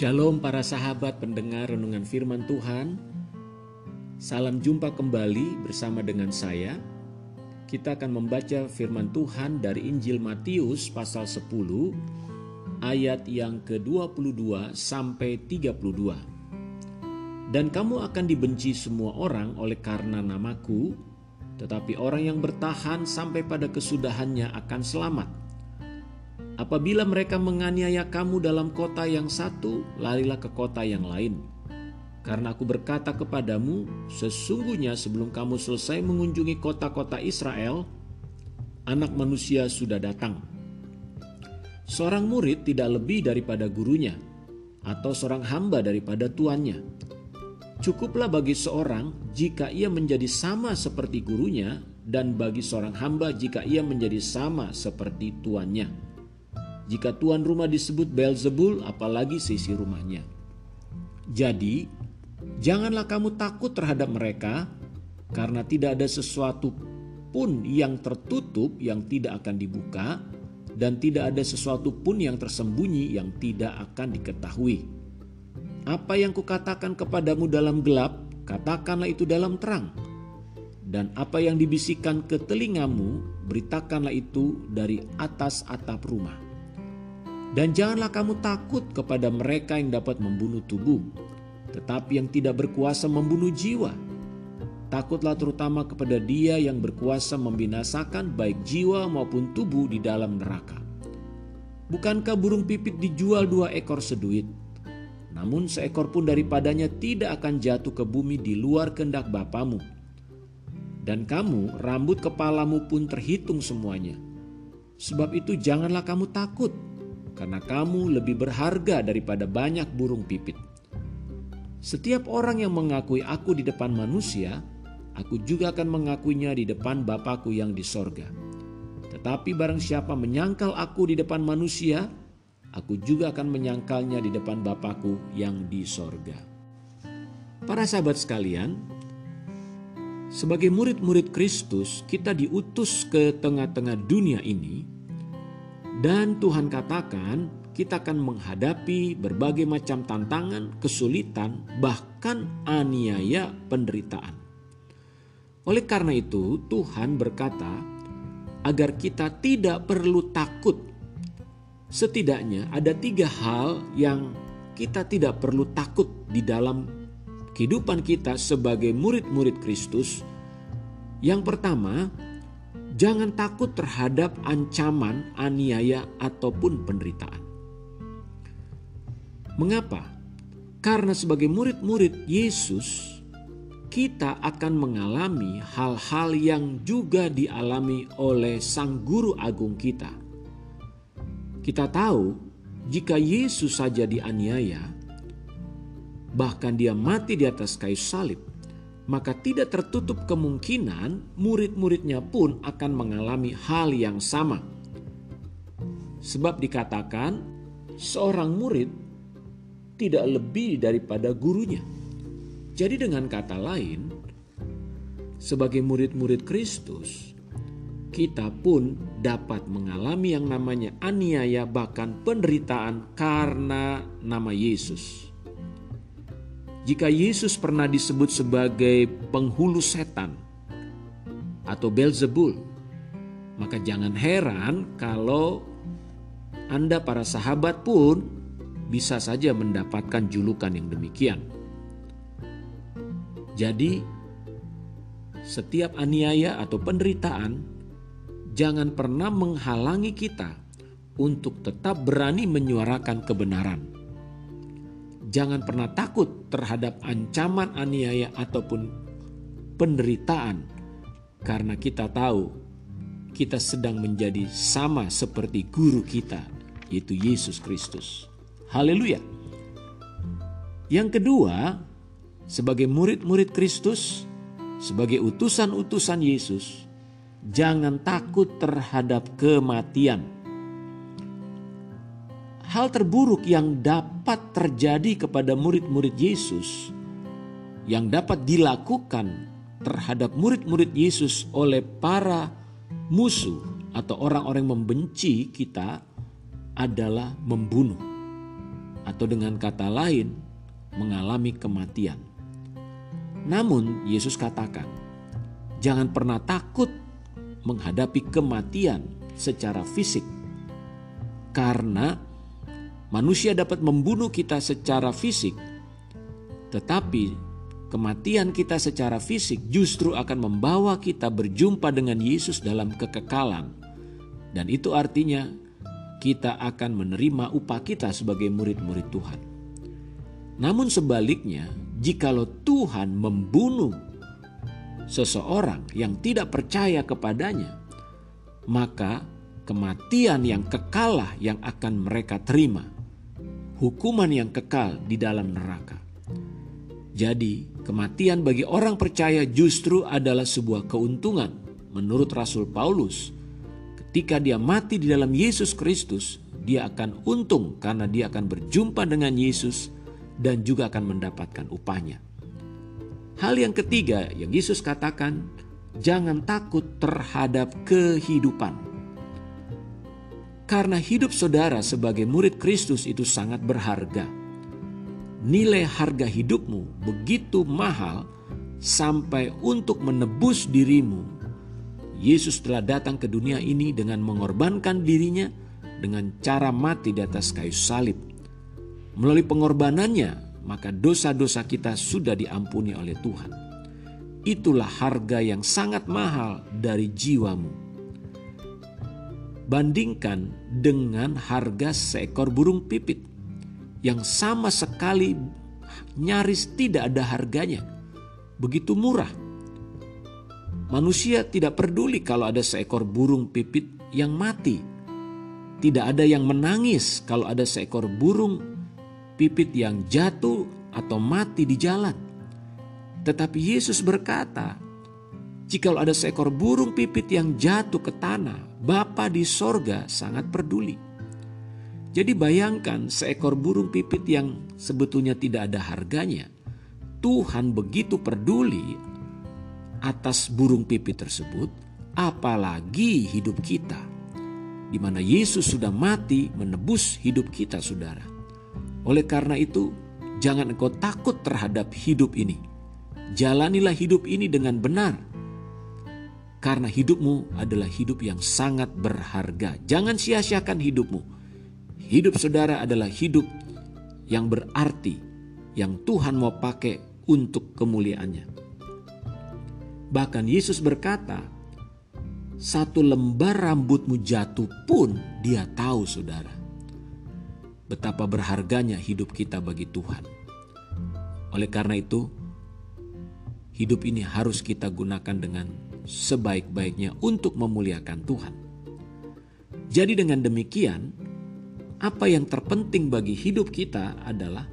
Shalom para sahabat pendengar renungan firman Tuhan. Salam jumpa kembali bersama dengan saya. Kita akan membaca firman Tuhan dari Injil Matius pasal 10 ayat yang ke-22 sampai 32. Dan kamu akan dibenci semua orang oleh karena namaku, tetapi orang yang bertahan sampai pada kesudahannya akan selamat. Apabila mereka menganiaya kamu dalam kota yang satu, larilah ke kota yang lain. Karena aku berkata kepadamu, sesungguhnya sebelum kamu selesai mengunjungi kota-kota Israel, anak manusia sudah datang. Seorang murid tidak lebih daripada gurunya, atau seorang hamba daripada tuannya. Cukuplah bagi seorang jika ia menjadi sama seperti gurunya, dan bagi seorang hamba jika ia menjadi sama seperti tuannya. Jika tuan rumah disebut Belzebul, apalagi sisi rumahnya. Jadi, janganlah kamu takut terhadap mereka, karena tidak ada sesuatu pun yang tertutup yang tidak akan dibuka, dan tidak ada sesuatu pun yang tersembunyi yang tidak akan diketahui. Apa yang kukatakan kepadamu dalam gelap, katakanlah itu dalam terang. Dan apa yang dibisikkan ke telingamu, beritakanlah itu dari atas atap rumah. Dan janganlah kamu takut kepada mereka yang dapat membunuh tubuh, tetapi yang tidak berkuasa membunuh jiwa. Takutlah terutama kepada dia yang berkuasa membinasakan baik jiwa maupun tubuh di dalam neraka. Bukankah burung pipit dijual dua ekor seduit? Namun seekor pun daripadanya tidak akan jatuh ke bumi di luar kehendak Bapamu. Dan kamu, rambut kepalamu pun terhitung semuanya. Sebab itu janganlah kamu takut, karena kamu lebih berharga daripada banyak burung pipit. Setiap orang yang mengakui aku di depan manusia, aku juga akan mengakuinya di depan Bapakku yang di sorga. Tetapi barang siapa menyangkal aku di depan manusia, aku juga akan menyangkalnya di depan Bapakku yang di sorga. Para sahabat sekalian, sebagai murid-murid Kristus, kita diutus ke tengah-tengah dunia ini, dan Tuhan katakan kita akan menghadapi berbagai macam tantangan, kesulitan, bahkan aniaya penderitaan. Oleh karena itu, Tuhan berkata agar kita tidak perlu takut setidaknya ada tiga hal yang kita tidak perlu takut di dalam kehidupan kita sebagai murid-murid Kristus. Yang pertama, jangan takut terhadap ancaman, aniaya, ataupun penderitaan. Mengapa? Karena sebagai murid-murid Yesus, kita akan mengalami hal-hal yang juga dialami oleh Sang Guru Agung kita kita tahu jika Yesus saja dianiaya, bahkan dia mati di atas kayu salib, maka tidak tertutup kemungkinan murid-muridnya pun akan mengalami hal yang sama. Sebab dikatakan seorang murid tidak lebih daripada gurunya. Jadi dengan kata lain, sebagai murid-murid Kristus, kita pun dapat mengalami yang namanya aniaya bahkan penderitaan karena nama Yesus. Jika Yesus pernah disebut sebagai penghulu setan atau Belzebul, maka jangan heran kalau Anda para sahabat pun bisa saja mendapatkan julukan yang demikian. Jadi, setiap aniaya atau penderitaan jangan pernah menghalangi kita untuk tetap berani menyuarakan kebenaran. Jangan pernah takut terhadap ancaman aniaya ataupun penderitaan, karena kita tahu kita sedang menjadi sama seperti guru kita, yaitu Yesus Kristus. Haleluya! Yang kedua, sebagai murid-murid Kristus, sebagai utusan-utusan Yesus, jangan takut terhadap kematian. Hal terburuk yang dapat terjadi kepada murid-murid Yesus, yang dapat dilakukan terhadap murid-murid Yesus oleh para musuh atau orang-orang membenci kita adalah membunuh. atau dengan kata lain, mengalami kematian. Namun, Yesus katakan, "Jangan pernah takut menghadapi kematian secara fisik, karena manusia dapat membunuh kita secara fisik, tetapi kematian kita secara fisik justru akan membawa kita berjumpa dengan Yesus dalam kekekalan, dan itu artinya kita akan menerima upah kita sebagai murid-murid Tuhan. Namun sebaliknya, jikalau Tuhan membunuh seseorang yang tidak percaya kepadanya, maka kematian yang kekalah yang akan mereka terima, hukuman yang kekal di dalam neraka. Jadi, kematian bagi orang percaya justru adalah sebuah keuntungan menurut Rasul Paulus Ketika dia mati di dalam Yesus Kristus, dia akan untung karena dia akan berjumpa dengan Yesus dan juga akan mendapatkan upahnya. Hal yang ketiga yang Yesus katakan, jangan takut terhadap kehidupan. Karena hidup saudara sebagai murid Kristus itu sangat berharga. Nilai harga hidupmu begitu mahal sampai untuk menebus dirimu Yesus telah datang ke dunia ini dengan mengorbankan dirinya dengan cara mati di atas kayu salib. Melalui pengorbanannya, maka dosa-dosa kita sudah diampuni oleh Tuhan. Itulah harga yang sangat mahal dari jiwamu. Bandingkan dengan harga seekor burung pipit yang sama sekali nyaris tidak ada harganya. Begitu murah Manusia tidak peduli kalau ada seekor burung pipit yang mati. Tidak ada yang menangis kalau ada seekor burung pipit yang jatuh atau mati di jalan. Tetapi Yesus berkata, jika ada seekor burung pipit yang jatuh ke tanah, Bapa di sorga sangat peduli. Jadi bayangkan seekor burung pipit yang sebetulnya tidak ada harganya. Tuhan begitu peduli atas burung pipit tersebut, apalagi hidup kita, di mana Yesus sudah mati menebus hidup kita, saudara. Oleh karena itu, jangan engkau takut terhadap hidup ini. Jalanilah hidup ini dengan benar, karena hidupmu adalah hidup yang sangat berharga. Jangan sia-siakan hidupmu. Hidup saudara adalah hidup yang berarti, yang Tuhan mau pakai untuk kemuliaannya. Bahkan Yesus berkata, satu lembar rambutmu jatuh pun dia tahu saudara. Betapa berharganya hidup kita bagi Tuhan. Oleh karena itu, hidup ini harus kita gunakan dengan sebaik-baiknya untuk memuliakan Tuhan. Jadi dengan demikian, apa yang terpenting bagi hidup kita adalah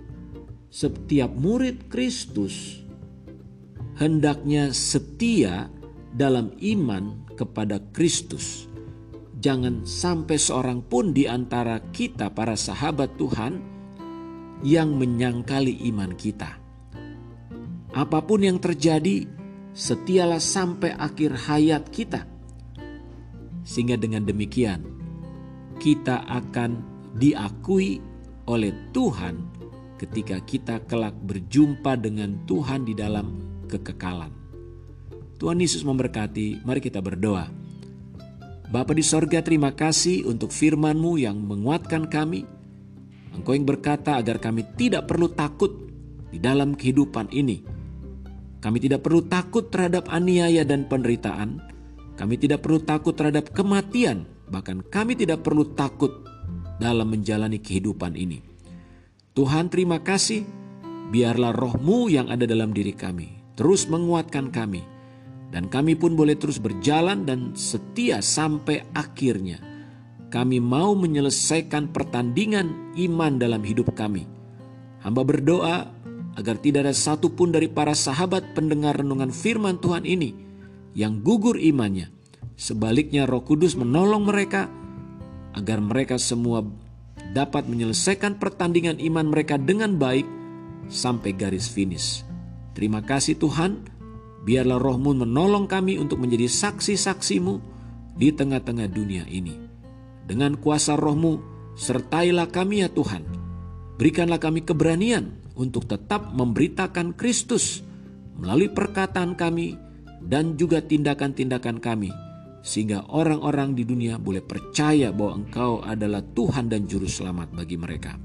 setiap murid Kristus hendaknya setia dalam iman kepada Kristus. Jangan sampai seorang pun di antara kita, para sahabat Tuhan, yang menyangkali iman kita. Apa pun yang terjadi, setialah sampai akhir hayat kita, sehingga dengan demikian kita akan diakui oleh Tuhan ketika kita kelak berjumpa dengan Tuhan di dalam kekekalan. Tuhan Yesus memberkati, mari kita berdoa. Bapa di sorga terima kasih untuk firman-Mu yang menguatkan kami. Engkau yang berkata agar kami tidak perlu takut di dalam kehidupan ini. Kami tidak perlu takut terhadap aniaya dan penderitaan. Kami tidak perlu takut terhadap kematian. Bahkan kami tidak perlu takut dalam menjalani kehidupan ini. Tuhan terima kasih, biarlah rohmu yang ada dalam diri kami terus menguatkan kami, dan kami pun boleh terus berjalan dan setia sampai akhirnya. Kami mau menyelesaikan pertandingan iman dalam hidup kami. Hamba berdoa agar tidak ada satupun dari para sahabat pendengar renungan firman Tuhan ini yang gugur imannya. Sebaliknya Roh Kudus menolong mereka agar mereka semua dapat menyelesaikan pertandingan iman mereka dengan baik sampai garis finish. Terima kasih Tuhan, biarlah rohmu menolong kami untuk menjadi saksi-saksimu di tengah-tengah dunia ini. Dengan kuasa rohmu, sertailah kami ya Tuhan. Berikanlah kami keberanian untuk tetap memberitakan Kristus melalui perkataan kami dan juga tindakan-tindakan kami, sehingga orang-orang di dunia boleh percaya bahwa Engkau adalah Tuhan dan Juru Selamat bagi mereka.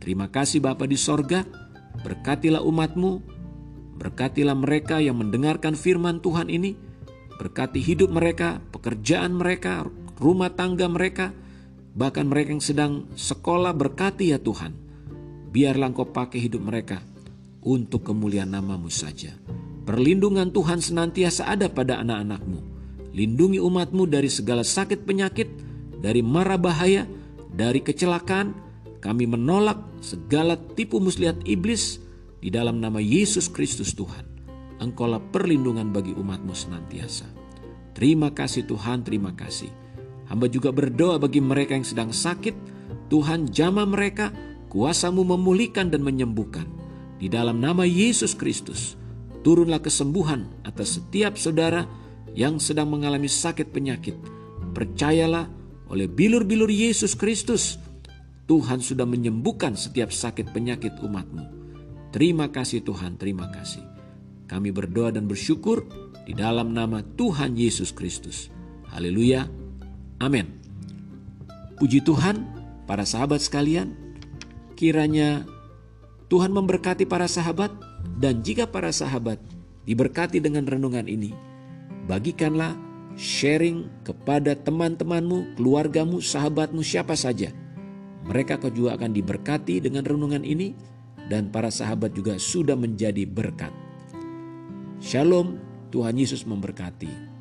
Terima kasih Bapa di sorga, berkatilah umatmu, berkatilah mereka yang mendengarkan firman Tuhan ini, berkati hidup mereka, pekerjaan mereka, rumah tangga mereka, bahkan mereka yang sedang sekolah berkati ya Tuhan biarlah engkau pakai hidup mereka untuk kemuliaan namamu saja. Perlindungan Tuhan senantiasa ada pada anak-anakmu. Lindungi umatmu dari segala sakit penyakit, dari mara bahaya, dari kecelakaan. Kami menolak segala tipu muslihat iblis di dalam nama Yesus Kristus Tuhan. Engkaulah perlindungan bagi umatmu senantiasa. Terima kasih Tuhan, terima kasih. Hamba juga berdoa bagi mereka yang sedang sakit. Tuhan jama mereka, kuasamu memulihkan dan menyembuhkan. Di dalam nama Yesus Kristus, turunlah kesembuhan atas setiap saudara yang sedang mengalami sakit penyakit. Percayalah oleh bilur-bilur Yesus Kristus, Tuhan sudah menyembuhkan setiap sakit penyakit umatmu. Terima kasih Tuhan, terima kasih. Kami berdoa dan bersyukur di dalam nama Tuhan Yesus Kristus. Haleluya. Amin. Puji Tuhan, para sahabat sekalian, Kiranya Tuhan memberkati para sahabat dan jika para sahabat diberkati dengan renungan ini, bagikanlah sharing kepada teman-temanmu, keluargamu, sahabatmu, siapa saja. Mereka kau juga akan diberkati dengan renungan ini dan para sahabat juga sudah menjadi berkat. Shalom, Tuhan Yesus memberkati.